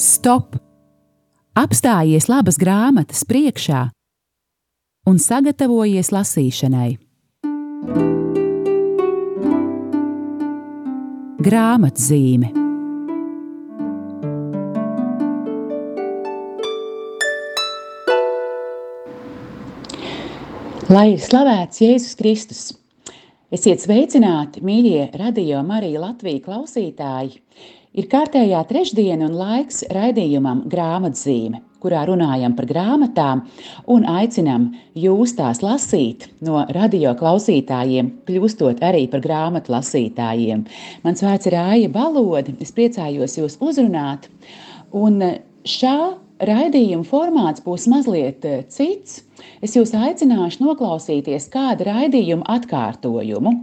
Stop! Apstājies labas grāmatas priekšā un sagatavojies lasīšanai. Grāmatzīme Lai ir slavēts Jēzus Kristus! Esiet sveicināti, mīļie radio Marija Latvija klausītāji! Ir kārtējā trešdiena un laiks raidījumam grāmatzīme, kurā runājam par grāmatām un aicinam jūs tās lasīt no radio klausītājiem, kļūstot arī par grāmatu lasītājiem. Mans vārds ir Aija Balode, es priecājos jūs uzrunāt, un šā raidījuma formāts būs mazliet eh, cits. Es jūs aicināšu noklausīties kādu raidījumu atkārtojumu.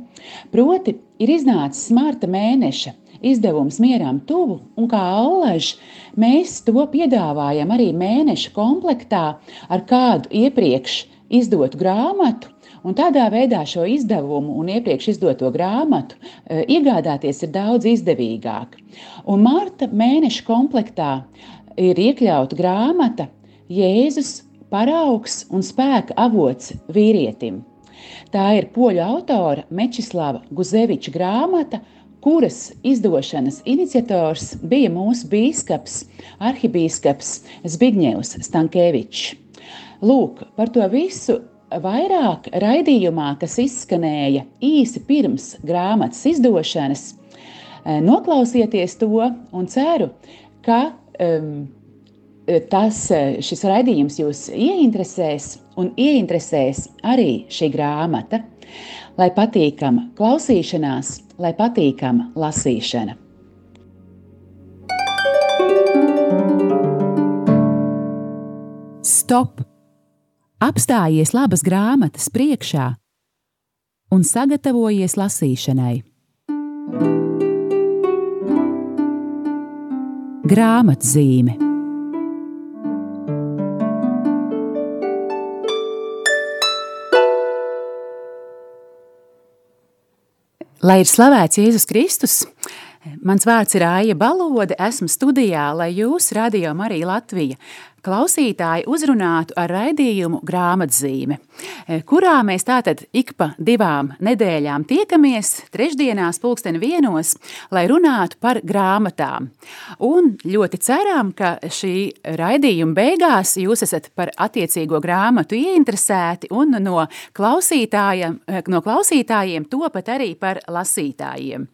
Proti, ir iznācis marta mēneša izdevums Mieram tuvu, un kā allaž, mēs to piedāvājam arī mēneša komplektā ar kādu iepriekš izdotu grāmatu. Un tādā veidā šo izdevumu un iepriekš izdoto grāmatu e, iegādāties ir daudz izdevīgāk. Un marta mēneša komplektā ir iekļauta grāmata Jēzus paraugs un spēka avots vīrietim. Tā ir poļu autora Mečislava Guzeviča grāmata, kuras izdošanas iniciators bija mūsu bīskaps, arhibīskaps Zbigņevs Stankēvičs. Lūk, par to visu vairāk raidījumā, kas izskanēja īsi pirms grāmatas izdošanas. Noklausieties to un ceru, ka um, tas, šis raidījums jūs ieinteresēs un ieinteresēs arī šī grāmata. Lai patīkama klausīšanās, lai patīkama lasīšana. Stop! Apstājies labas grāmatas priekšā un sagatavojies lasīšanai. Grāmatzīme Lai ir slavēts Jēzus Kristus! Mans vārds ir Aija Balode, esmu studijā, lai jūs, Radio Marija Latvija, klausītāji uzrunātu ar raidījumu grāmatzīme, eh, kurā mēs tātad ik pa divām nedēļām tiekamies trešdienās pulksten vienos, lai runātu par grāmatām. Un ļoti ceram, ka šī raidījuma beigās jūs esat par attiecīgo grāmatu ieinteresēti un no eh, no klausītājiem topat arī par lasītājiem.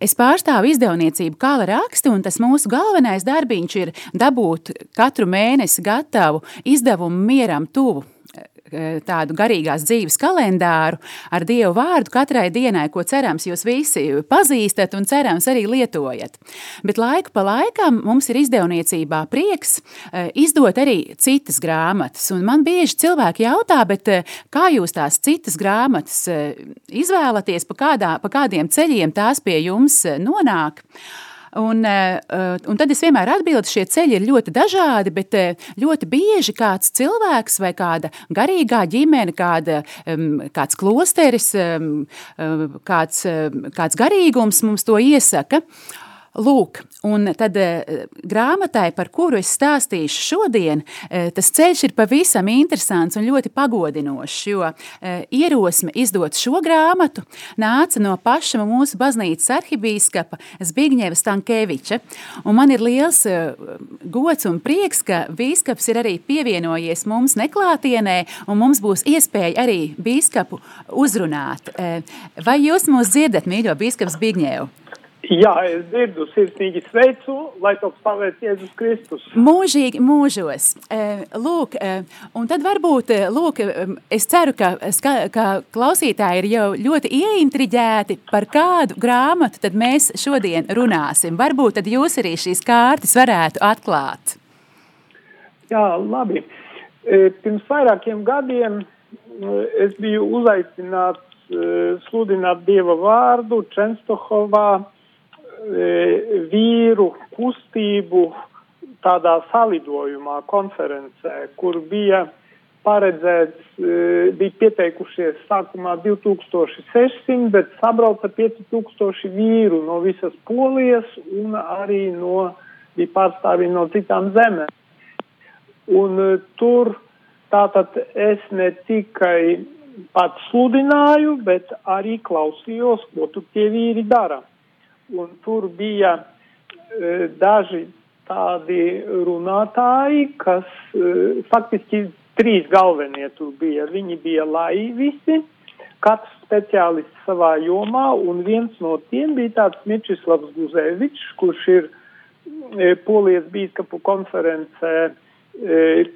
Es pārstāvu izdevniecību Kala raksti, un tas mūsu galvenais darbiņš ir dabūt katru mēnesi gatavu izdevumu mieram tuvu e, tādu garīgās dzīves kalendāru ar Dievu vārdu katrai dienai, ko cerams jūs visi pazīstat un cerams arī lietojat. Bet laiku pa laikam mums ir izdevniecībā prieks e, izdot arī citas grāmatas. Un man bieži cilvēki jautā, bet kā jūs tās citas grāmatas izvēlaties, pa, kādā, pa kādiem ceļiem tās pie jums nonāk? Un, eh, un tad es vienmēr atbildu, šie ceļi ir ļoti dažādi, bet eh, ļoti bieži kāds cilvēks vai kāda garīgā ģimene, kāda, kāds klosteris, kāds, kāds garīgums mums to iesaka. Lūk, un tad uh, grāmatai, par kuru es stāstīšu šodien, uh, tas ceļš ir pavisam interesants un ļoti pagodinošs, jo uh, ierosme izdot šo grāmatu nāca no paša mūsu baznīcas arhibīskapa Zbigņeva Stankeviča, un man ir liels gods un prieks, ka bīskaps ir arī pievienojies mums neklātienē, un mums būs iespēja arī bīskapu uzrunāt. Vai jūs mūs dzirdat, mīļo bīskaps Zbigņevu? Jā, es dzirdu, sirsnīgi sveicu, lai to slavēts Jēzus Kristus. Mūžīgi mūžos. Lūk, un tad varbūt, lūk, es ceru, ka, ka klausītāji ir jau ļoti ieintriģēti par kādu grāmatu tad mēs šodien runāsim. Varbūt tad jūs arī šīs kārtas varētu atklāt. Jā, labi. Pirms vairākiem gadiem es biju uzaicināts sludināt Dieva vārdu Čenstohovā E, vīru kustību tādā salidojumā, konferencē, kur bija paredzēts, e, bija pieteikušies sākumā 2600, bet sabrauca 5000 vīru no visas Polijas un arī no, bija pārstāvji no citām zemēm. Un e, tur tātad es ne tikai pats sludināju, bet arī klausījos, ko tur tie vīri dara. Un tur bija e, daži tādi runātāji, kas e, faktiski trīs galvenie tur bija. Viņi bija laivisi, katrs speciālists savā jomā, un viens no tiem bija tāds Mičislavs Guzevičs, kurš ir e, Polijas bīskapu konferencē e,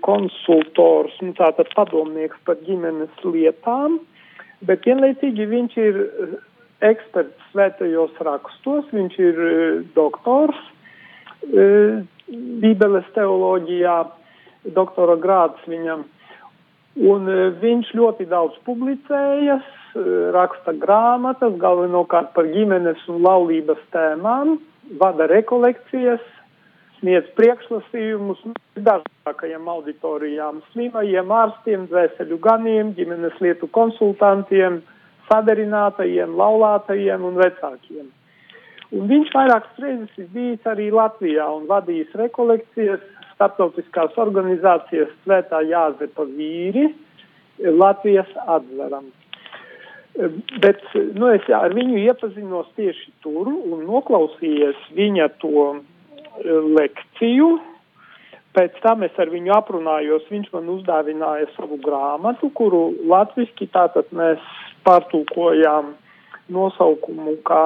konsultors, nu, tātad padomnieks par ģimenes lietām, bet vienlaicīgi viņš ir eksperts svētajos rakstos, viņš ir e, doktors e, Bībeles teoloģijā, doktora grāds viņam. Un e, viņš ļoti daudz publicējas, raksta grāmatas, galvenokārt par ģimenes un laulības tēmām, vada rekolekcijas, sniedz priekšlasījumus dažādākajām auditorijām, slimajiem ārstiem, dvēseļu ganiem, ģimenes lietu konsultantiem, sadarinātajiem, laulātajiem un vecākiem. Un viņš vairākas reizes ir bijis arī Latvijā un vadījis rekolekcijas starptautiskās organizācijas Svētā Jāzepa vīri Latvijas atveram. Bet nu, es ar viņu iepazinos tieši tur un noklausījies viņa to lekciju. Pēc tam es ar viņu aprunājos, viņš man uzdāvināja savu grāmatu, kuru latviski tātad mēs pārtulkojām nosaukumu kā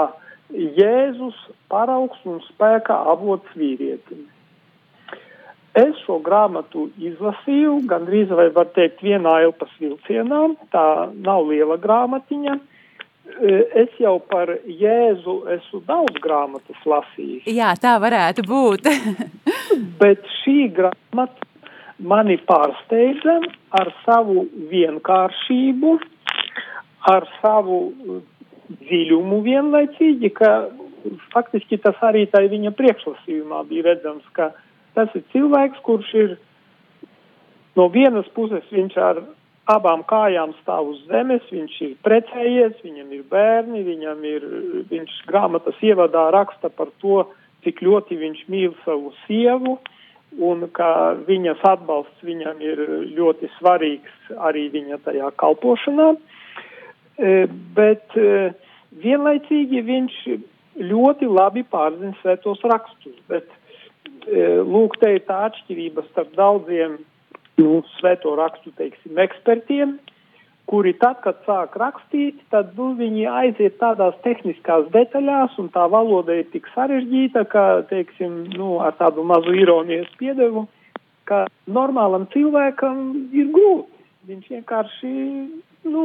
Jēzus paraugs un spēka avots vīrietim. Es šo grāmatu izlasīju, gandrīz vai var teikt, vienā elpas vilcienā. Tā nav liela grāmatiņa. E, es jau par Jēzu esmu daudz grāmatas lasījis. Jā, tā varētu būt. Bet šī grāmata mani pārsteidza ar savu vienkāršību, ar savu dziļumu vienlaicīgi, ka faktiski tas arī tā viņa priekšlasījumā bija redzams, ka Tas ir cilvēks, kurš ir no vienas puses viņš ar abām kājām stāv uz zemes, viņš ir precējies, viņam ir bērni, viņam ir, viņš grāmatas ievadā raksta par to, cik ļoti viņš mīl savu sievu un ka viņas atbalsts viņam ir ļoti svarīgs arī viņa tajā kalpošanā. E, bet vienlaicīgi viņš ļoti labi pārzina svētos rakstus, bet lūk, te ir tā atšķirība starp daudziem nu, svēto rakstu, teiksim, ekspertiem, kuri tad, kad sāk rakstīt, tad nu, viņi aiziet tādās tehniskās detaļās, un tā valoda ir tik sarežģīta, ka, teiksim, nu, ar tādu mazu ironijas piedevu, ka normālam cilvēkam ir grūti. Viņš vienkārši, nu,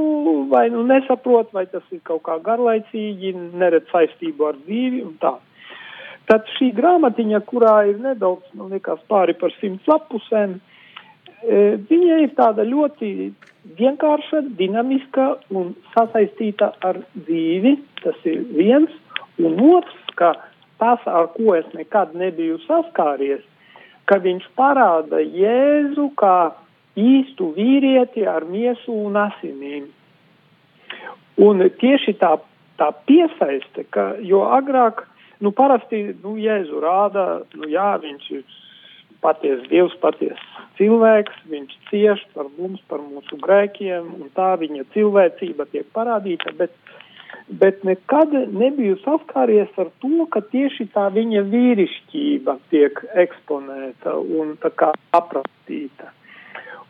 vai nu nesaprot, vai tas ir kaut kā garlaicīgi, neredz saistību ar dzīvi un tā. Tad šī grāmatiņa, kurā ir nedaudz, man liekas, pāri par simts lapusēm, e, viņa ir tāda ļoti vienkārša, dinamiska un sasaistīta ar dzīvi. Tas ir viens, un otrs, ka tas, ar ko es nekad nebiju saskāries, ka viņš parāda Jēzu kā īstu vīrieti ar miesu un asinīm. Un tieši tā, tā piesaiste, ka, jo agrāk Nu, parasti nu, Jēzu rāda, nu, jā, viņš ir patiesa dievs, patiesa cilvēks, viņš cieš par mums, par mūsu grēkiem, un tā viņa cilvēcība tiek parādīta, bet, bet nekad nebiju saskāries ar to, ka tieši tā viņa vīrišķība tiek eksponēta un tā kā aprakstīta.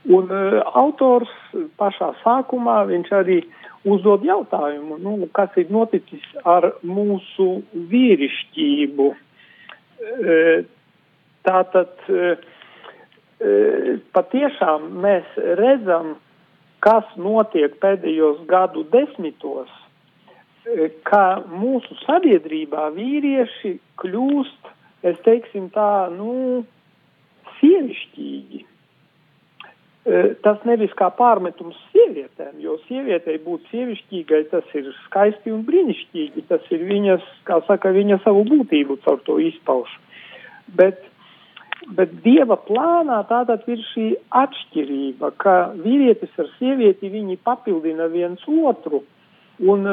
Un uh, autors pašā sākumā viņš arī uzdod jautājumu, nu, kas ir noticis ar mūsu vīrišķību. E, tātad e, e, patiešām mēs redzam, kas notiek pēdējos gadu desmitos, ka mūsu sabiedrībā vīrieši kļūst, es teiksim tā, nu, sievišķīgi tas nevis kā pārmetums sievietēm, jo sievietei būt sievišķīgai tas ir skaisti un brīnišķīgi, tas ir viņas, kā saka, viņa savu būtību caur to izpauž. Bet Bet dieva plānā tātad ir šī atšķirība, ka vīrietis ar sievieti viņi papildina viens otru. Un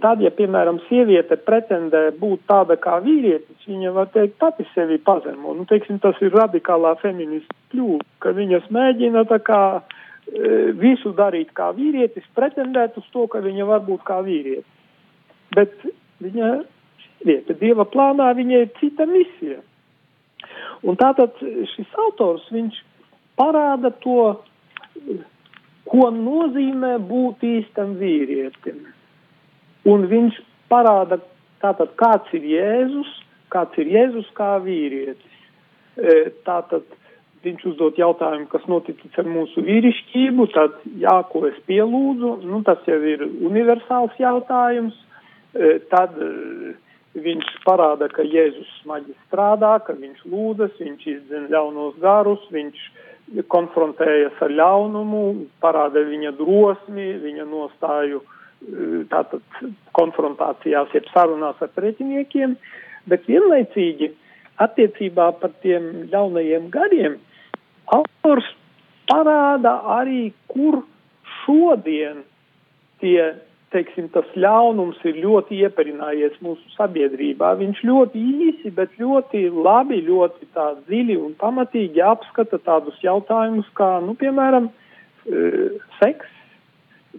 tad, ja, piemēram, sieviete pretendē būt tāda kā vīrietis, viņa var teikt pati sevi pazemo. Nu, teiksim, tas ir radikālā feminista kļūda, ka viņas mēģina tā kā visu darīt kā vīrietis, pretendēt uz to, ka viņa var būt kā vīrietis. Bet viņa sieviete, dieva plānā viņai ir cita misija. Un tātad šis autors, viņš parāda to, ko nozīmē būt īstam vīrietim. Un viņš parāda, tātad, kāds ir Jēzus, kāds ir Jēzus kā vīrietis. Tātad viņš uzdot jautājumu, kas noticis ar mūsu vīrišķību, tad jā, ko es pielūdzu, nu, tas jau ir universāls jautājums. Tad viņš parāda, ka Jēzus smagi strādā, ka viņš lūdzas, viņš izdzen ļaunos garus, viņš konfrontējas ar ļaunumu, parāda viņa drosmi, viņa nostāju tātad konfrontācijās, jeb sarunās ar pretiniekiem, bet vienlaicīgi attiecībā par tiem ļaunajiem gariem autors parāda arī, kur šodien tie, teiksim, tas ļaunums ir ļoti ieperinājies mūsu sabiedrībā. Viņš ļoti īsi, bet ļoti labi, ļoti tā dziļi un pamatīgi apskata tādus jautājumus kā, nu, piemēram, seks,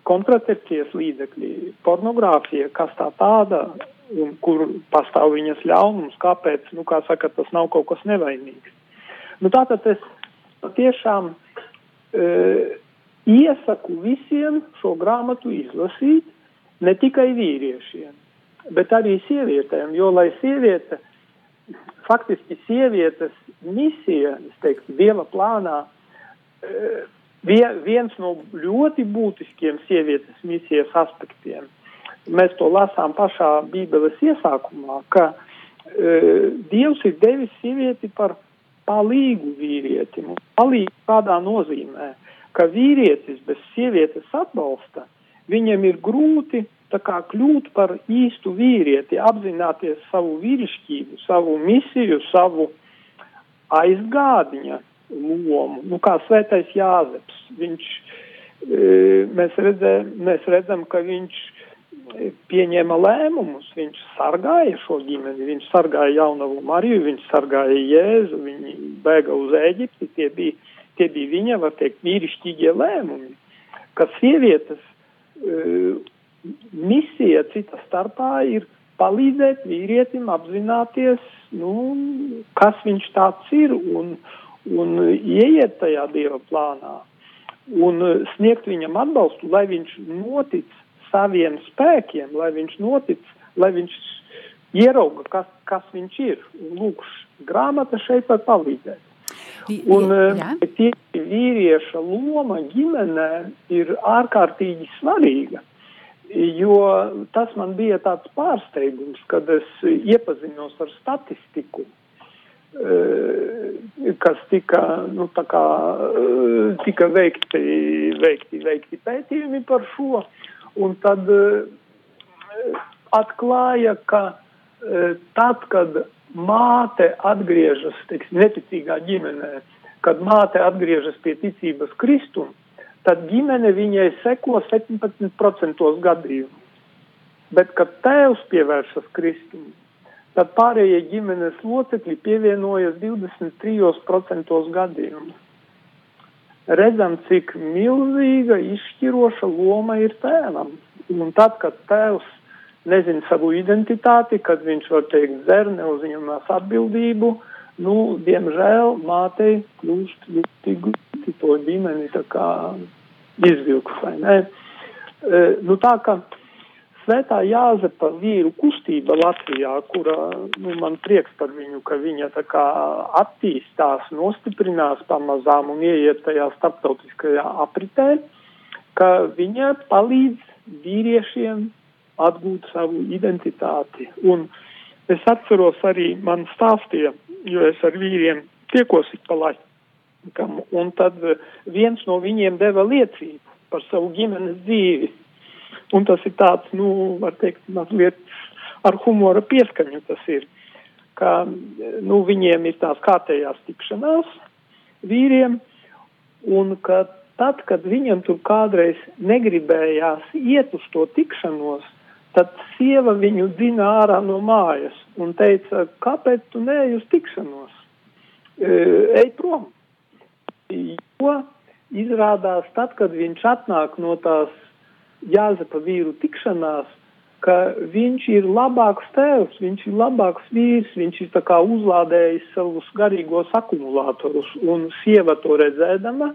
kontracepcijas līdzekļi, pornogrāfija, kas tā tāda un kur pastāv viņas ļaunums, kāpēc, nu, kā saka, tas nav kaut kas nevainīgs. Nu, tātad es patiešām e, iesaku visiem šo grāmatu izlasīt, ne tikai vīriešiem, bet arī sievietēm, jo, lai sieviete, faktiski sievietes misija, es teiktu, Dieva plānā, e, viens no ļoti būtiskiem sievietes misijas aspektiem. Mēs to lasām pašā Bībeles iesākumā, ka e, Dievs ir devis sievieti par palīgu vīrietim. Palīgu kādā nozīmē, ka vīrietis bez sievietes atbalsta, viņam ir grūti kā, kļūt par īstu vīrieti, apzināties savu vīrišķību, savu misiju, savu aizgādņa lomu, nu, kā svētais Jāzeps. Viņš, e, mēs, redzē, mēs redzam, ka viņš pieņēma lēmumus, viņš sargāja šo ģimeni, viņš sargāja jaunavu Mariju, viņš sargāja Jēzu, viņi bēga uz Ēģipti, tie bija, tie bija viņa, var teikt, vīrišķīgie lēmumi, ka sievietes uh, misija cita starpā ir palīdzēt vīrietim apzināties, nu, kas viņš tāds ir un, un ieiet tajā Dieva plānā un sniegt viņam atbalstu, lai viņš notic saviem spēkiem, lai viņš notic, lai viņš ierauga, kas, kas viņš ir. Lūk, grāmata šeit var palīdzēt. Un ja. tie vīrieša loma ģimenē ir ārkārtīgi svarīga. Jo tas man bija tāds pārsteigums, kad es iepazinos ar statistiku, kas tika, nu, kā, tika veikti, veikti, veikti pētījumi par šo. Un tad atklāja, ka tad, kad māte atgriežas, teiksim, neticīgā ģimenē, kad māte atgriežas pie ticības Kristum, tad ģimene viņai seko 17% gadījumu. Bet, kad tēvs pievēršas Kristum, tad pārējie ģimenes locekļi pievienojas 23% gadījumu redzam, cik milzīga, izšķiroša loma ir tēvam. Un tad, kad tēvs nezina savu identitāti, kad viņš var teikt dzer, neuzņemās atbildību, nu, diemžēl mātei kļūst ļoti grūti to ģimeni tā kā izvilkt, vai ne? E, nu, tā ka Svētā Jāzepa vīru kustība Latvijā, kura, nu, man prieks par viņu, ka viņa tā kā attīstās, nostiprinās pamazām un ieiet tajā starptautiskajā apritē, ka viņa palīdz vīriešiem atgūt savu identitāti. Un es atceros arī, man stāstīja, jo es ar vīriem tiekos ik pa laikam, un tad viens no viņiem deva liecību par savu ģimenes dzīvi Un tas ir tāds, nu, var teikt, mazliet ar humora pieskaņu tas ir. ka nu, viņiem ir tās kārtējās tikšanās vīriem, un ka tad, kad viņam tur kādreiz negribējās iet uz to tikšanos, tad sieva viņu dzina ārā no mājas un teica, kāpēc tu neej uz tikšanos? E, ej prom. Jo izrādās tad, kad viņš atnāk no tās Jāzepa vīru tikšanās, ka viņš ir labāks tēvs, viņš ir labāks vīrs, viņš ir uzlādējis savus garīgos akumulātorus, un sieva to redzēdama,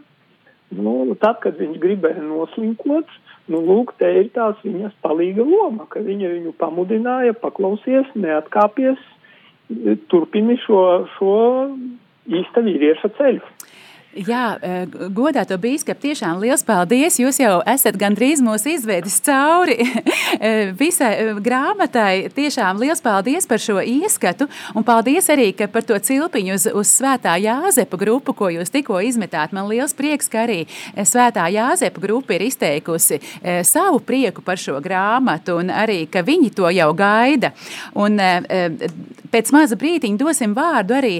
nu, tad, kad viņš gribēja noslinkot, nu, lūk, te ir tās viņas palīga loma, ka viņa viņu pamudināja, paklausies, neatkāpies, turpini šo, šo īsta vīrieša ceļu. Jā, e, godāto bīskapu, tiešām liels paldies. Jūs jau esat gandrīz mūsu izvedis cauri e, visai e, grāmatai. Tiešām liels paldies par šo ieskatu, un paldies arī par to cilpiņu uz, uz Svētā Jāzepa grupu, ko jūs tikko izmetāt. Man liels prieks, ka arī Svētā Jāzepa grupa ir izteikusi savu prieku par šo grāmatu, un arī, ka viņi to jau gaida. Un, pēc maza brītiņa dosim vārdu arī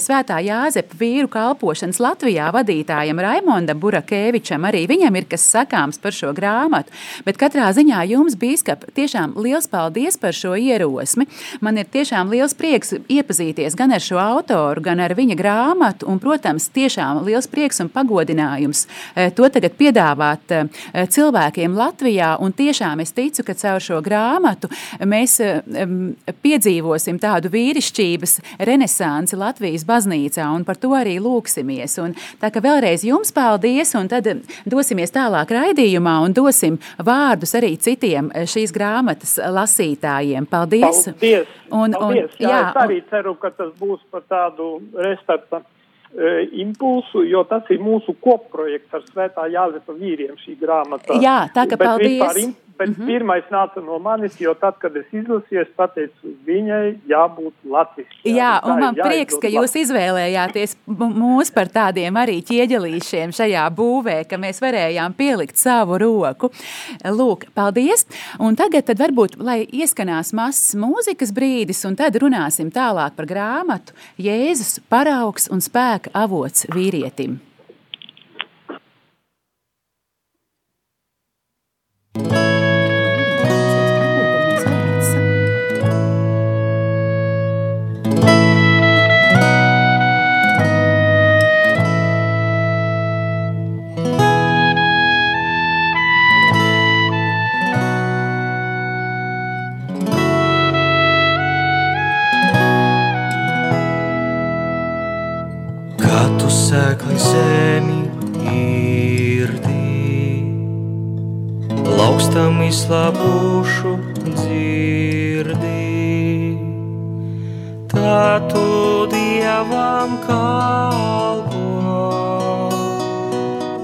Svētā Jāzepa vīru kalpošanas Latvijas Latvijā vadītājam Raimondam Burakēvičam. Arī viņam ir kas sakāms par šo grāmatu. Bet katrā ziņā jums, Bīskap, tiešām liels paldies par šo ierosmi. Man ir tiešām liels prieks iepazīties gan ar šo autoru, gan ar viņa grāmatu. Un, protams, tiešām liels prieks un pagodinājums eh, to tagad piedāvāt eh, cilvēkiem Latvijā. Un tiešām es ticu, ka caur šo grāmatu mēs eh, piedzīvosim tādu vīrišķības renesansi Latvijas baznīcā un par to arī lūksimies. Un Tā kā vēlreiz jums paldies, un tad dosimies tālāk raidījumā un dosim vārdus arī citiem šīs grāmatas lasītājiem. Paldies! Paldies! Un, paldies. Un, jā, jā, es arī ceru, ka tas būs par tādu restarta e, impulsu, jo tas ir mūsu kopprojekts ar Svētā Jāzepa vīriem šī grāmata. Jā, tā ka Bet paldies. Vispār, bet mm -hmm. pirmais nāca no manis, jo tad, kad es izlasīju, es pateicu, viņai jābūt latviski. Jā, jā un man prieks, ka jūs izvēlējāties mūs par tādiem arī ķieģelīšiem šajā būvē, ka mēs varējām pielikt savu roku. Lūk, paldies! Un tagad tad varbūt, lai ieskanās mazs mūzikas brīdis, un tad runāsim tālāk par grāmatu Jēzus paraugs un spēka avots vīrietim. Sēkli zemi irdī, laukstam izslāpušu dzirdī. Tā tu dievam kalpo,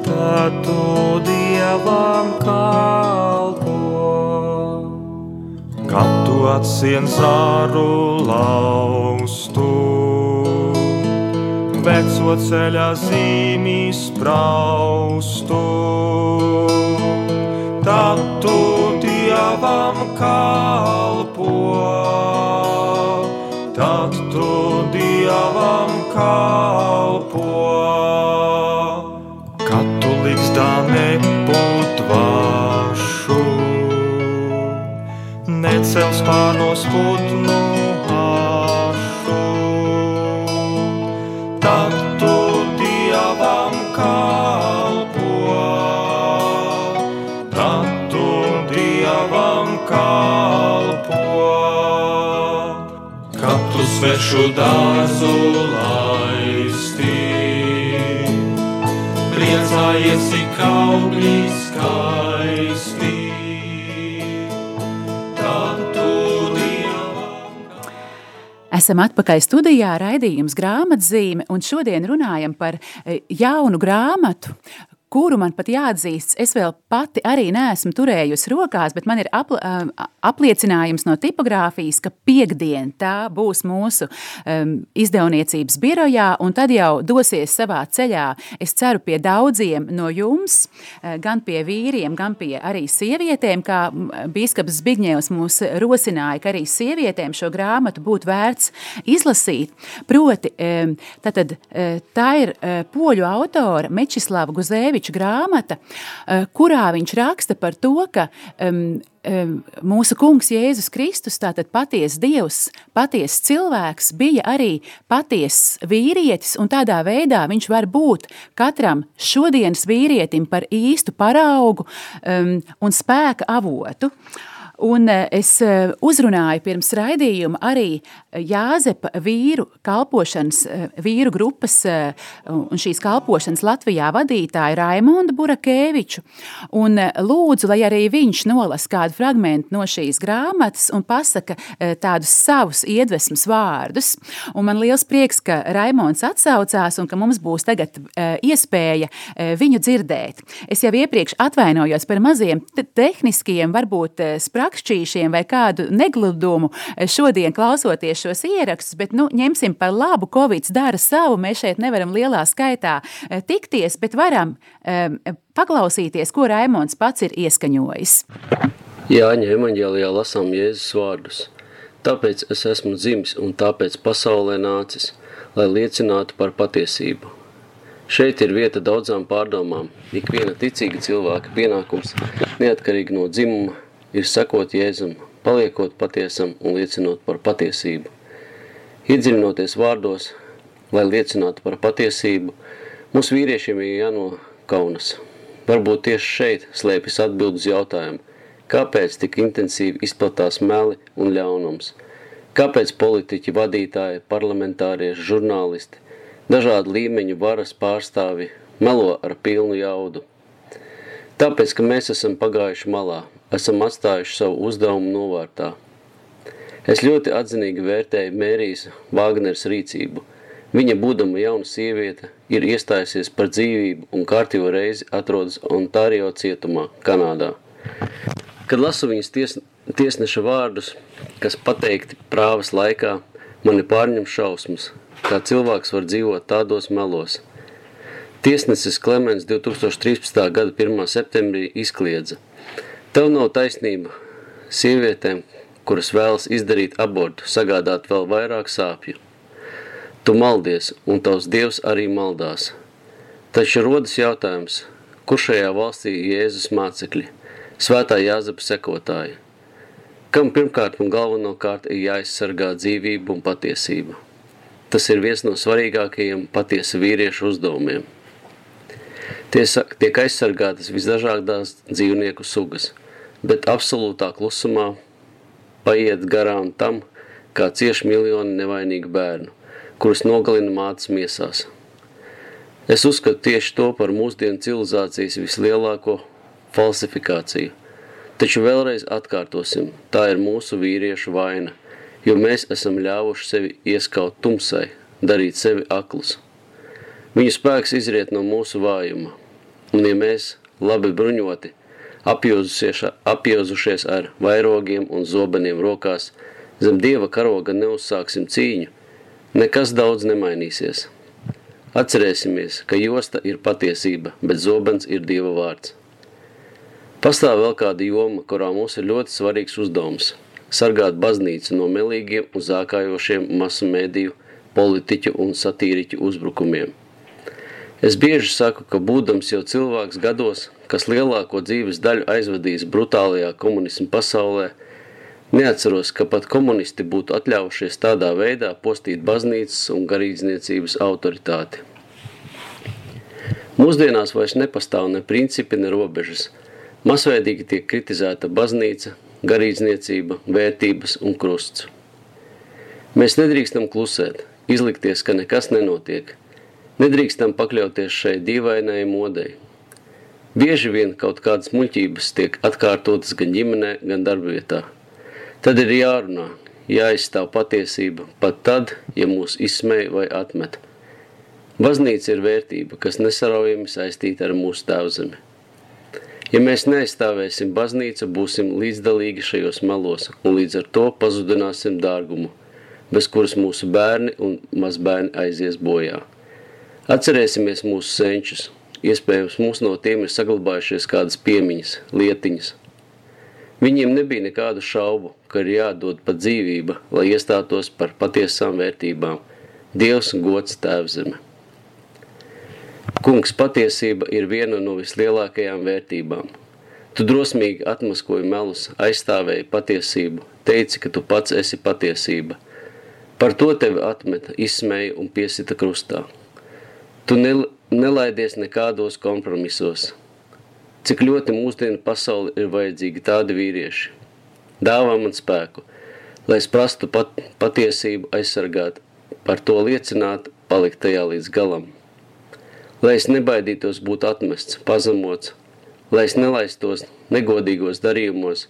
tā tu dievam kalpo. Kad tu atsien zāru laustu, veco ceļa zīmī spraustu. Tad tu dievam kalpo, tad tu dievam kalpo. Kad tu liks tā nebūt vašu, necels pārnos putnu svešu dārzu laisti. Priecājies, cik augļi skaisti. Esam atpakaļ studijā, raidījums grāmatzīme, un šodien runājam par e, jaunu grāmatu, kuru man pat jāatzīst, es vēl pati arī neesmu turējusi rokās, bet man ir apl apliecinājums no tipogrāfijas, ka piekdien tā būs mūsu um, izdevniecības birojā, un tad jau dosies savā ceļā. Es ceru pie daudziem no jums, gan pie vīriem, gan pie arī sievietēm, kā bīskaps Zbigņevs mūs rosināja, ka arī sievietēm šo grāmatu būtu vērts izlasīt. Proti, tātad, tā ir poļu autora Mečislava Guzēviča grāmata, kurā viņš raksta par to, ka um, mūsu kungs Jēzus Kristus, tātad patiesa dievs, patiesa cilvēks, bija arī patiesa vīrietis, un tādā veidā viņš var būt katram šodienas vīrietim par īstu paraugu um, un spēka avotu. Uh, Un eh, es eh, uzrunāju pirms raidījuma arī Jāzepa vīru kalpošanas, eh, vīru grupas un šīs kalpošanas Latvijā vadītāju Raimondu Burakēviču. Un lūdzu, lai arī viņš nolas kādu fragmentu no šīs grāmatas un pasaka tādus savus iedvesmas vārdus. Un man liels prieks, ka Raimonds atsaucās un ka mums būs tagad iespēja viņu dzirdēt. Es jau iepriekš atvainojos par maziem tehniskiem, varbūt sprādzieniem, rakšķīšiem vai kādu negludumu šodien klausoties šos ierakstus, bet nu, ņemsim par labu, Covid dara savu, mēs šeit nevaram lielā skaitā eh, tikties, bet varam um, paklausīties, ko Raimons pats ir ieskaņojis. Jāņa evaņģēlijā lasām Jēzus vārdus. Tāpēc es esmu dzimis un tāpēc pasaulē nācis, lai liecinātu par patiesību. Šeit ir vieta daudzām pārdomām. Ik viena ticīga cilvēka pienākums, neatkarīgi no dzimuma, ir sekot Jēzum, paliekot patiesam un liecinot par patiesību. Iedziļinoties vārdos, lai liecinātu par patiesību, mums vīriešiem ir jānokaunas. Varbūt tieši šeit slēpjas atbildes jautājumu, kāpēc tik intensīvi izplatās meli un ļaunums, kāpēc politiķi, vadītāji, parlamentārieši, žurnālisti, dažādu līmeņu varas pārstāvi melo ar pilnu jaudu. Tāpēc, ka mēs esam pagājuši malā, esam atstājuši savu uzdevumu novārtā. Es ļoti atzinīgi vērtēju Mērijas Vāgners rīcību. Viņa, būdama jauna sieviete, ir iestājusies par dzīvību un kārtīvo reizi atrodas Ontario cietumā, Kanādā. Kad lasu viņas ties, tiesneša vārdus, kas pateikti prāvas laikā, mani pārņem šausmas, kā cilvēks var dzīvot tādos melos. Tiesnesis Klemens 2013. gada 1. septembrī izkliedza – Tev nav taisnība sievietēm, kuras vēlas izdarīt abortu, sagādāt vēl vairāk sāpju. Tu maldies, un tavs dievs arī maldās. Taču rodas jautājums, kur šajā valstī Jēzus mācekļi, svētā Jāzepa sekotāji, kam pirmkārt un galvenokārt ir jāizsargā dzīvība un patiesība. Tas ir viens no svarīgākajiem patiesa vīriešu uzdevumiem. Tiek aizsargātas visdažādās dzīvnieku sugas – bet absolūtā klusumā paiet garām tam, kā cieši miljoni nevainīgu bērnu, kurus nogalina mātes miesās. Es uzskatu tieši to par mūsdienu civilizācijas vislielāko falsifikāciju. Taču vēlreiz atkārtosim, tā ir mūsu vīriešu vaina, jo mēs esam ļāvuši sevi ieskaut tumsai, darīt sevi aklus. Viņu spēks izriet no mūsu vājuma, un ja mēs, labi bruņoti, apjozušies ar vairogiem un zobeniem rokās, zem dieva karoga neuzsāksim cīņu, nekas daudz nemainīsies. Atcerēsimies, ka josta ir patiesība, bet zobens ir dieva vārds. Pastāv vēl kāda joma, kurā mums ir ļoti svarīgs uzdevums – sargāt baznīcu no melīgiem un zākājošiem masu mēdīju, politiķu un satīriķu uzbrukumiem. Es bieži saku, ka būdams jau cilvēks gados, kas lielāko dzīves daļu aizvadījis brutālajā komunismu pasaulē, neatceros, ka pat komunisti būtu atļaujušies tādā veidā postīt baznīcas un garīdzniecības autoritāti. Mūsdienās vairs nepastāv ne principi, ne robežas. Masveidīgi tiek kritizēta baznīca, garīdzniecība, vērtības un krusts. Mēs nedrīkstam klusēt, izlikties, ka nekas nenotiek. Nedrīkstam pakļauties šai dīvainai modei, Bieži vien kaut kādas muļķības tiek atkārtotas gan ģimenē, gan darbvietā. Tad ir jārunā, jāizstāv patiesība, pat tad, ja mūs izsmēja vai atmet. Baznīca ir vērtība, kas nesaraujami saistīta ar mūsu tēvzemi. Ja mēs neaizstāvēsim baznīcu, būsim līdzdalīgi šajos melos un līdz ar to pazudināsim dārgumu, bez kuras mūsu bērni un mazbērni aizies bojā. Atcerēsimies mūsu senčus, iespējams mums no tiem ir saglabājušies kādas piemiņas, lietiņas. Viņiem nebija nekādu šaubu, ka ir jādod pa dzīvība, lai iestātos par patiesām vērtībām – Dievs gods tēvzeme. Kungs, patiesība ir viena no vislielākajām vērtībām. Tu drosmīgi atmaskoji melus, aizstāvēji patiesību, teici, ka tu pats esi patiesība. Par to tevi atmeta, izsmēja un piesita krustā. Tu nel nelaidies nekādos kompromisos. Cik ļoti mūsdienu pasauli ir vajadzīgi tādi vīrieši. Dāvā man spēku, lai es prastu pat, patiesību aizsargāt, par to liecināt, palikt tajā līdz galam lai es nebaidītos būt atmests, pazemots, lai es nelaistos negodīgos darījumos,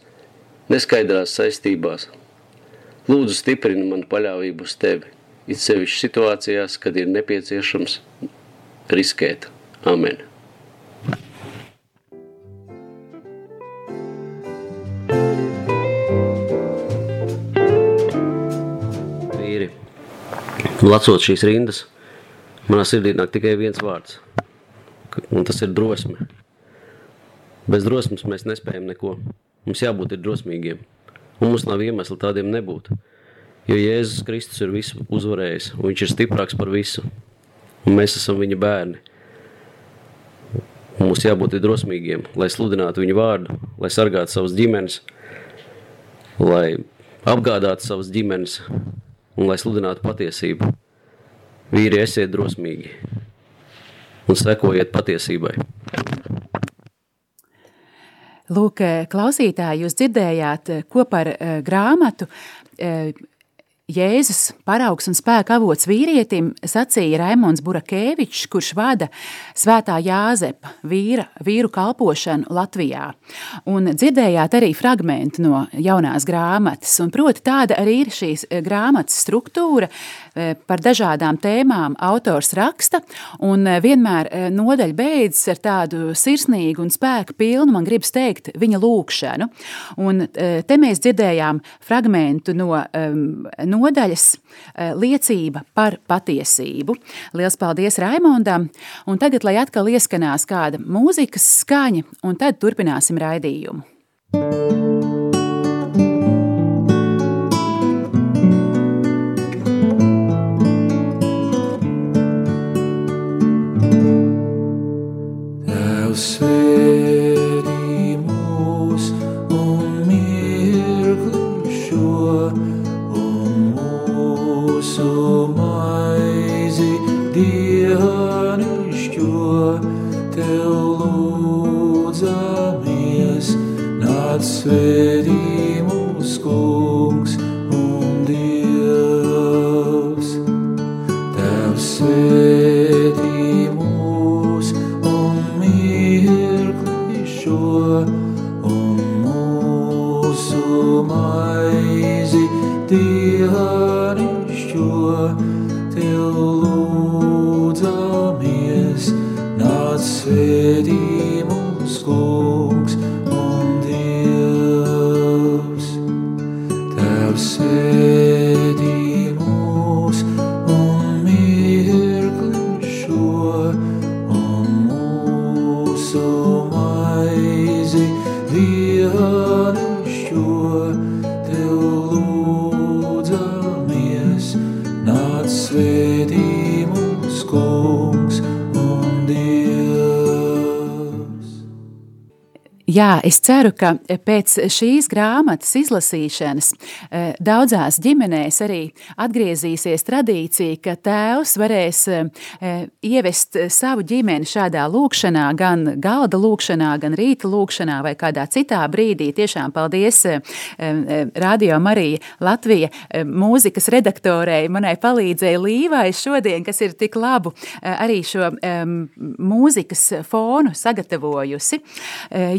neskaidrās saistībās. Lūdzu stiprini man paļāvību uz tevi, it sevišķi situācijās, kad ir nepieciešams riskēt. Amen. Vīri, lacot šīs rindas – Manā sirdī nāk tikai viens vārds, un tas ir drosme. Bez drosmes mēs nespējam neko. Mums jābūt drosmīgiem, un mums nav iemesla tādiem nebūt. Jo Jēzus Kristus ir visu uzvarējis, un viņš ir stiprāks par visu, un mēs esam viņa bērni. Un mums jābūt drosmīgiem, lai sludinātu viņu vārdu, lai sargātu savas ģimenes, lai apgādātu savas ģimenes un lai sludinātu patiesību. Vīri, esiet drosmīgi un sekojiet patiesībai. Lūk, klausītāji, jūs dzirdējāt, ko par uh, grāmatu uh, Jēzus paraugs un spēka avots vīrietim sacīja Raimons Burakēvičs, kurš vada svētā Jāzepa vīra, vīru kalpošanu Latvijā. Un dzirdējāt arī fragmentu no jaunās grāmatas, un proti tāda arī ir šīs eh, grāmatas struktūra, eh, par dažādām tēmām autors raksta, un eh, vienmēr nodaļa beidzas ar tādu sirsnīgu un spēku pilnu, man gribas teikt, viņa lūkšanu. Un te mēs dzirdējām fragmentu no, no nodaļas eh, liecība par patiesību. Liels paldies Raimondam, un tagad, lai atkal ieskanās kāda mūzikas skaņa, un tad turpināsim raidījumu. say Jā, es ceru, ka pēc šīs grāmatas izlasīšanas e, daudzās ģimenēs arī atgriezīsies tradīcija, ka tēvs varēs e, ievest savu ģimeni šādā lūkšanā, gan galda lūkšanā, gan rīta lūkšanā vai kādā citā brīdī. Tiešām paldies e, Radio Marija Latvija mūzikas redaktorei, manai palīdzēja Līvai šodien, kas ir tik labu arī šo mūzikas fonu sagatavojusi.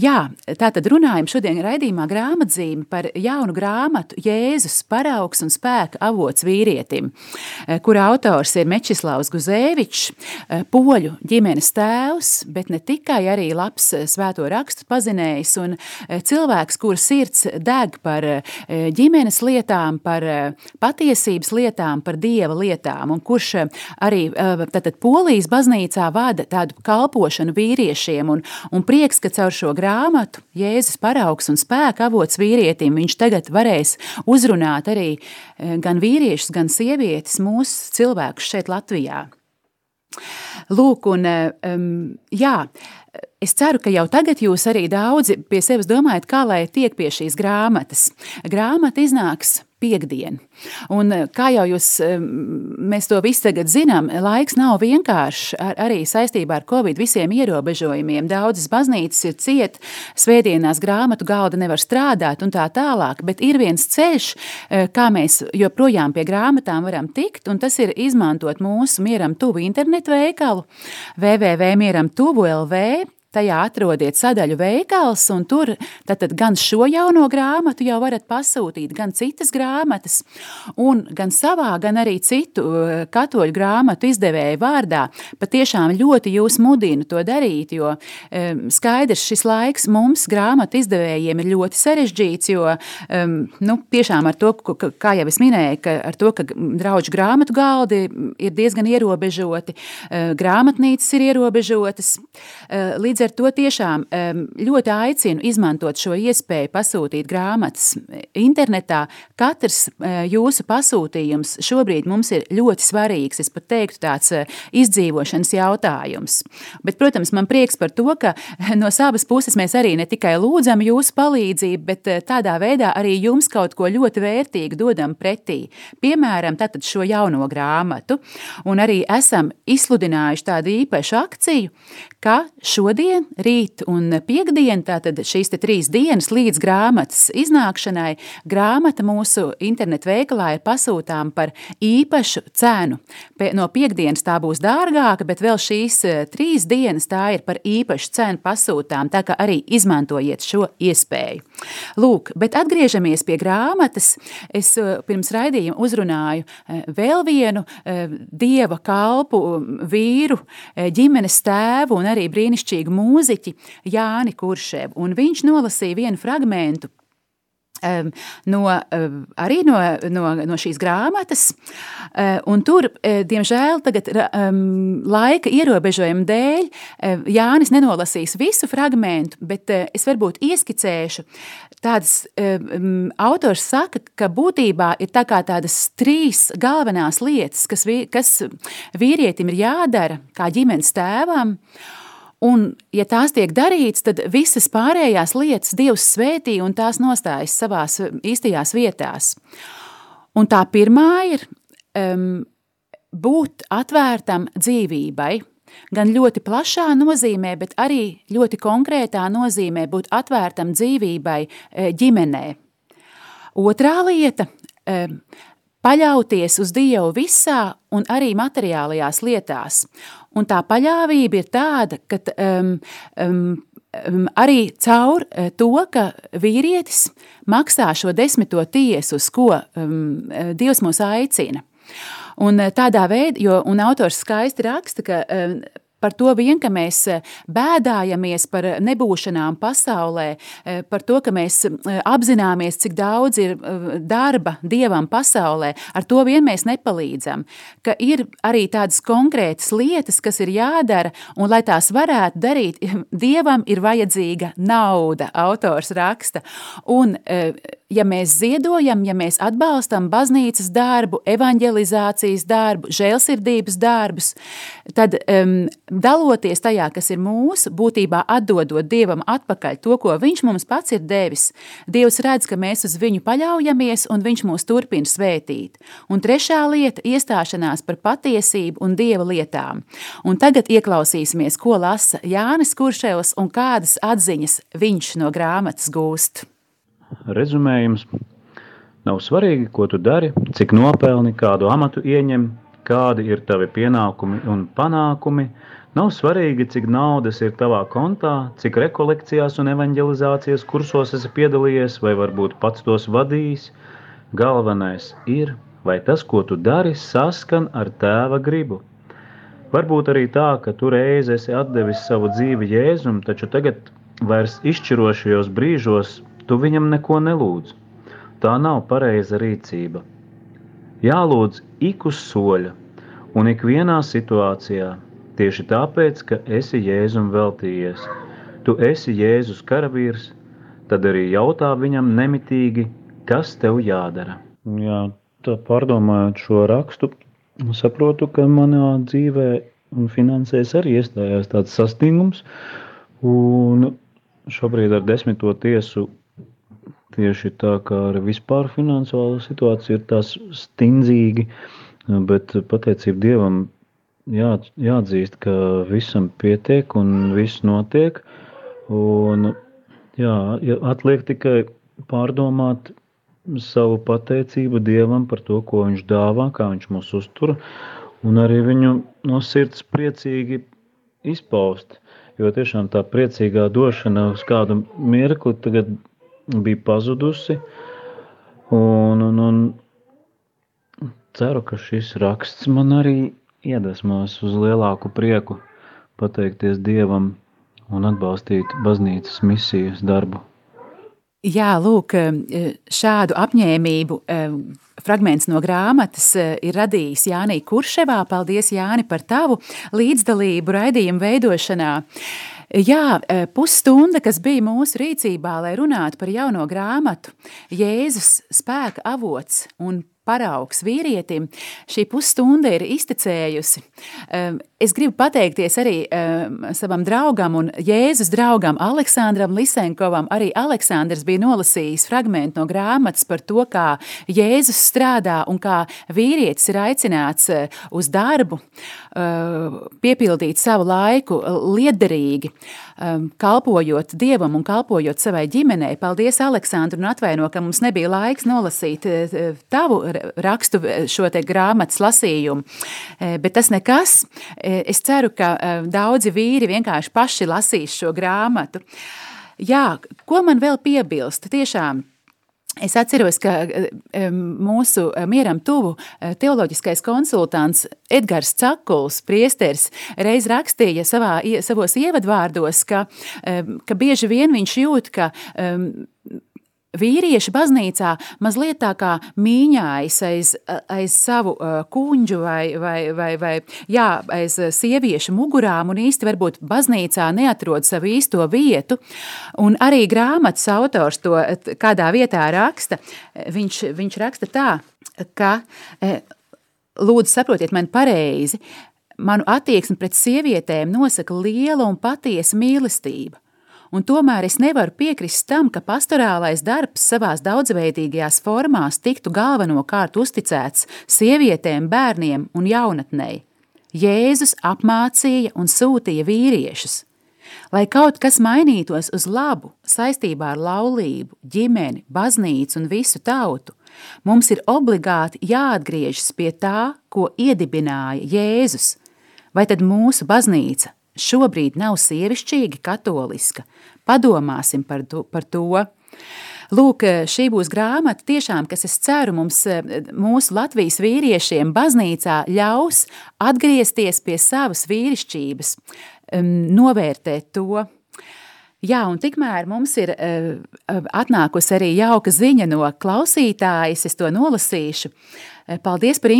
Jā, tātad runājam šodien raidījumā grāmatzīme par jaunu grāmatu Jēzus paraugs un spēka avots vīrietim, kura autors ir Mečislavs Guzēvičs, poļu ģimenes tēvs, bet ne tikai arī labs svēto rakstu pazinējs un cilvēks, kur sirds deg par ģimenes lietām, par patiesības lietām, par dieva lietām, un kurš arī tātad Polijas baznīcā vada tādu kalpošanu vīriešiem, un, un prieks, ka caur šo grāmatu Jēzus paraugs un spēka avots vīrietim, viņš tagad varēs uzrunāt arī eh, gan vīriešus, gan sievietes, mūsu cilvēkus šeit Latvijā. Lūk, un um, jā, Es ceru, ka jau tagad jūs arī daudzi pie sevis domājat, kā lai tiek pie šīs grāmatas. Grāmata iznāks piekdien. Un, eh, kā jau jūs, mēs to visi tagad zinām, laiks nav vienkāršs ar, arī saistībā ar Covid visiem ierobežojumiem. Daudzas baznīcas ir ciet, svētdienās grāmatu galda nevar strādāt un tā tālāk, bet ir viens ceļš, eh, kā mēs joprojām pie grāmatām varam tikt, un tas ir izmantot mūsu mieram tuvu internetu veikalu www.mieram tuvu LV Tajā atrodiet sadaļu veikals, un tur tātad gan šo jauno grāmatu jau varat pasūtīt, gan citas grāmatas, un gan savā, gan arī citu uh, katoļu grāmatu izdevēju vārdā. Patiešām ļoti jūs mudinu to darīt, jo um, skaidrs šis laiks mums grāmatu izdevējiem ir ļoti sarežģīts, jo um, nu, tiešām ar to, kā jau es minēju, ka ar to, ka draudžu grāmatu galdi ir diezgan ierobežoti, uh, grāmatnīcas ir ierobežotas, uh, līdz Līdz ar to tiešām ļoti aicinu izmantot šo iespēju pasūtīt grāmatas internetā. Katrs e, jūsu pasūtījums šobrīd mums ir ļoti svarīgs. Es pat teiktu, tāds e, izdzīvošanas jautājums. Bet, protams, man prieks par to, ka no savas puses mēs arī ne tikai lūdzam jūsu palīdzību, bet tādā veidā arī jums kaut ko ļoti vērtīgu dodam pretī. Piemēram, šo jauno grāmatu. Un arī esam izsludinājuši tādu īpašu akciju, ka šodien, rīt un piekdien, tātad šīs trīs dienas līdz grāmatas iznākšanai, grāmata mūsu internetu veikalā ir pasūtām par īpašu cenu. No piekdienas tā būs dārgāka, bet vēl šīs e, trīs dienas tā ir par īpašu cenu pasūtām, tā kā arī izmantojiet šo iespēju. Lūk, bet atgriežamies pie grāmatas. Es e, pirms raidījuma uzrunāju e, vēl vienu dieva kalpu vīru, ģimenes tēvu un arī brīnišķīgu mūziķi Jāni Kurševu. Un viņš nolasīja vienu fragmentu no, arī no, no, no šīs grāmatas. Uh, un tur, uh, diemžēl, tagad, laika ierobežojuma dēļ uh, Jānis nenolasīs visu fragment, bet es varbūt ieskicēšu. Tādas um, autors saka, ka būtībā ir tā tādas trīs galvenās lietas, kas, vī, kas vīrietim ir jādara kā ģimenes tēvam. Uh, Un, ja tās tiek darītas, tad visas pārējās lietas Dievs svētī un tās nostājas savās īstajās vietās. Un tā pirmā ir um, būt atvērtam dzīvībai. Gan ļoti plašā nozīmē, bet arī ļoti konkrētā nozīmē būt atvērtam dzīvībai e, ģimenē. Otrā lieta paļauties uz Dievu visā un arī materiālajās lietās. Un tā paļāvība ir tāda, ka um, um, arī caur uh, to, ka vīrietis maksā šo desmito tiesu, uz ko um, Dievs mūs aicina. Un uh, tādā veidā, jo autors skaisti raksta, ka um, Par to vien, ka mēs eh, bēdājamies par nebūšanām pasaulē, eh, par to, ka mēs eh, apzināmies, cik daudz ir darba dievam pasaulē, ar to vien mēs nepalīdzam. Ka ir arī tādas konkrētas lietas, kas ir jādara, un lai tās varētu darīt, dievam ir vajadzīga nauda, autors raksta. Un, ja mēs ziedojam, ja mēs atbalstam baznīcas darbu, evanģelizācijas darbu, žēlsirdības darbus, tad um, daloties tajā, kas ir mūsu, būtībā atdodot Dievam atpakaļ to, ko Viņš mums pats ir devis, Dievs redz, ka mēs uz viņu paļaujamies un Viņš mūs turpina svētīt. Un trešā lieta - iestāšanās par patiesību un Dieva lietām. Un tagad ieklausīsimies, ko lasa Jānis Kurševs un kādas atziņas viņš no grāmatas gūst rezumējums. Nav svarīgi, ko tu dari, cik nopelni, kādu amatu ieņem, kādi ir tavi pienākumi un panākumi. Nav svarīgi, cik naudas ir tavā kontā, cik rekolekcijās un evanģelizācijas kursos esi piedalījies, vai varbūt pats tos vadījis. Galvenais ir, vai tas, ko tu dari, saskan ar tēva gribu. Varbūt arī tā, ka tu reiz esi devis savu dzīvi Jēzum, taču tagad vairs izšķirošajos brīžos tu viņam neko nelūdz. Tā nav pareiza rīcība. Jālūdz ik uz soļa un ikvienā situācijā, tieši tāpēc, ka esi Jēzum veltījies. Tu esi Jēzus karavīrs, tad arī jautā viņam nemitīgi, kas tev jādara. Jā, tā pārdomājot šo rakstu, saprotu, ka manā dzīvē un finansēs arī iestājās tāds sastingums, un šobrīd ar desmito tiesu tieši tā kā ar vispār finansuālo situāciju ir tās stindzīgi, bet pateicība Dievam jā, jāatzīst, ka visam pietiek un viss notiek. Un, jā, atliek tikai pārdomāt savu pateicību Dievam par to, ko Viņš dāvā, kā Viņš mūs uztur, un arī viņu no sirds priecīgi izpaust. Jo tiešām tā priecīgā došana uz kādu mirkli tagad bija pazudusi. Un, un, un ceru, ka šis raksts man arī iedvesmos uz lielāku prieku pateikties Dievam un atbalstīt baznīcas misijas darbu. Jā, lūk, šādu apņēmību fragments no grāmatas ir radījis Jānis Kurševā. Paldies, Jāni, par tavu līdzdalību raidījumu veidošanā. Jā, e, pusstunda, kas bija mūsu rīcībā, lai runātu par jauno grāmatu, Jēzus spēka avots un paraugs vīrietim, šī pusstunda ir iztecējusi. Es gribu pateikties arī savam draugam un Jēzus draugam Aleksandram Lisenkovam. Arī Aleksandrs bija nolasījis fragment no grāmatas par to, kā Jēzus strādā un kā vīrietis ir aicināts uz darbu, piepildīt savu laiku liederīgi um, kalpojot Dievam un kalpojot savai ģimenei. Paldies, Aleksandru, un atvaino, ka mums nebija laiks nolasīt uh, tavu rakstu uh, šo te grāmatas lasījumu. Bet tas nekas. Es ceru, ka daudzi vīri vienkārši paši lasīs šo grāmatu. Jā, ko man vēl piebilst? Tiešām Es atceros, ka mūsu mieram tuvu eh, teoloģiskais konsultants Edgars Cakuls, priesteris, reiz rakstīja savā, savos ievadvārdos, ka, ka bieži vien viņš jūt, ka vīrieši baznīcā mazliet tā kā mīņājas aiz, aiz savu kuņģu vai, vai, vai, vai jā, aiz sieviešu mugurām un īsti varbūt baznīcā neatrod savu īsto vietu. Un arī grāmatas autors to kādā vietā raksta. Viņš, viņš raksta tā, ka lūdzu saprotiet mani pareizi, manu attieksmi pret sievietēm nosaka liela un patiesa mīlestība un tomēr es nevaru piekrist tam, ka pastorālais darbs savās daudzveidīgajās formās tiktu galvenokārt uzticēts sievietēm, bērniem un jaunatnei. Jēzus apmācīja un sūtīja vīriešus. Lai kaut kas mainītos uz labu saistībā ar laulību, ģimeni, baznīcu un visu tautu, mums ir obligāti jāatgriežas pie tā, ko iedibināja Jēzus. Vai tad mūsu baznīca šobrīd nav sievišķīgi katoliska. Padomāsim par to. Par to. Lūk, šī būs grāmata, tiešām, kas, es ceru, mums, mūsu Latvijas vīriešiem, baznīcā ļaus atgriezties pie savas vīrišķības, novērtēt to. Jā, un tikmēr mums ir uh, atnākusi arī jauka ziņa no klausītājas, es to nolasīšu. Paldies par,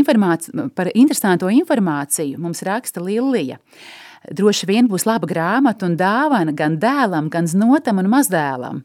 par interesanto informāciju, mums raksta Lilija. Droši vien būs laba grāmata un dāvana gan dēlam, gan znotam un mazdēlam.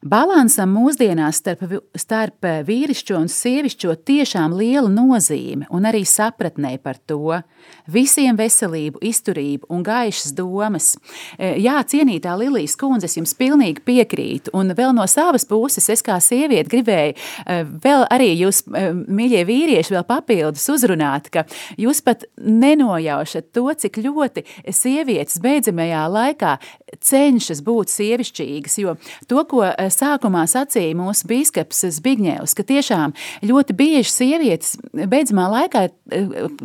Balansam mūsdienās starp, starp vīrišķo un sievišķo tiešām liela nozīme un arī sapratnē par to. Visiem veselību, izturību un gaišas domas. E, jā, cienītā Lilijas kundze, es jums pilnīgi piekrītu. Un vēl no savas puses, es kā sieviete gribēju e, vēl arī jūs, e, mīļie vīrieši, vēl papildus uzrunāt, ka jūs pat nenojaušat to, cik ļoti sievietes beidzamajā laikā cenšas būt sievišķīgas, jo to, ko sākumā sacīja mūsu biskups Zbigņevs, ka tiešām ļoti bieži sievietes beidzamā laikā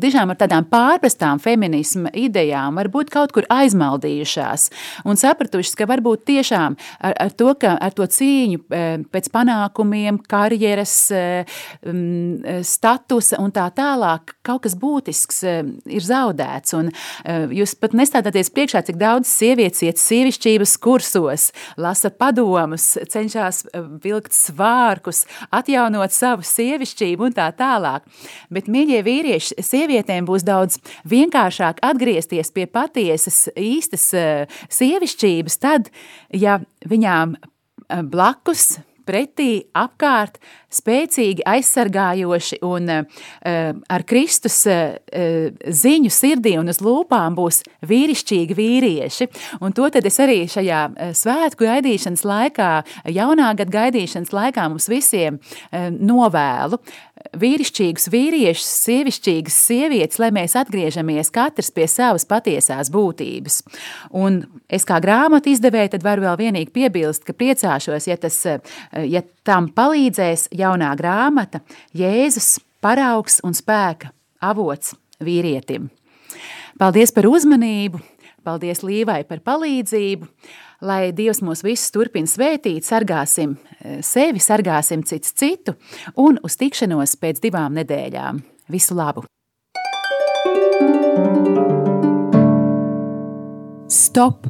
tiešām ar tādām pārprastām feminisma idejām varbūt kaut kur aizmaldījušās un sapratušas, ka varbūt tiešām ar, ar to, ka ar to cīņu pēc panākumiem, karjeras, statusa un tā tālāk kaut kas būtisks ir zaudēts. Un jūs pat nestādāties priekšā, cik daudz sievietes iet sievišķības kursos, lasa padomus, cenšas vilkt svārkus, atjaunot savu sievišķību un tā tālāk. Bet, mīļie vīrieši, sievietēm būs daudz vienkāršāk atgriezties pie patiesas, īstas sievišķības tad, ja viņām blakus pretī, apkārt, spēcīgi, aizsargājoši un uh, ar Kristus uh, ziņu sirdī un uz lūpām būs vīrišķīgi vīrieši. Un to tad es arī šajā svētku gaidīšanas laikā, jaunā gada gaidīšanas laikā mums visiem uh, novēlu vīrišķīgus vīriešus, sievišķīgas sievietes, lai mēs atgriežamies katrs pie savas patiesās būtības. Un es kā grāmatu izdevēja, tad varu vēl vienīgi piebilst, ka priecāšos, ja, tas, ja tam palīdzēs jaunā grāmata Jēzus paraugs un spēka avots vīrietim. Paldies par uzmanību, paldies Līvai par palīdzību, lai Dievs mūs visus turpina svētīt, sargāsim eh, sevi, sargāsim cits citu un uz tikšanos pēc divām nedēļām. Visu labu! Stop!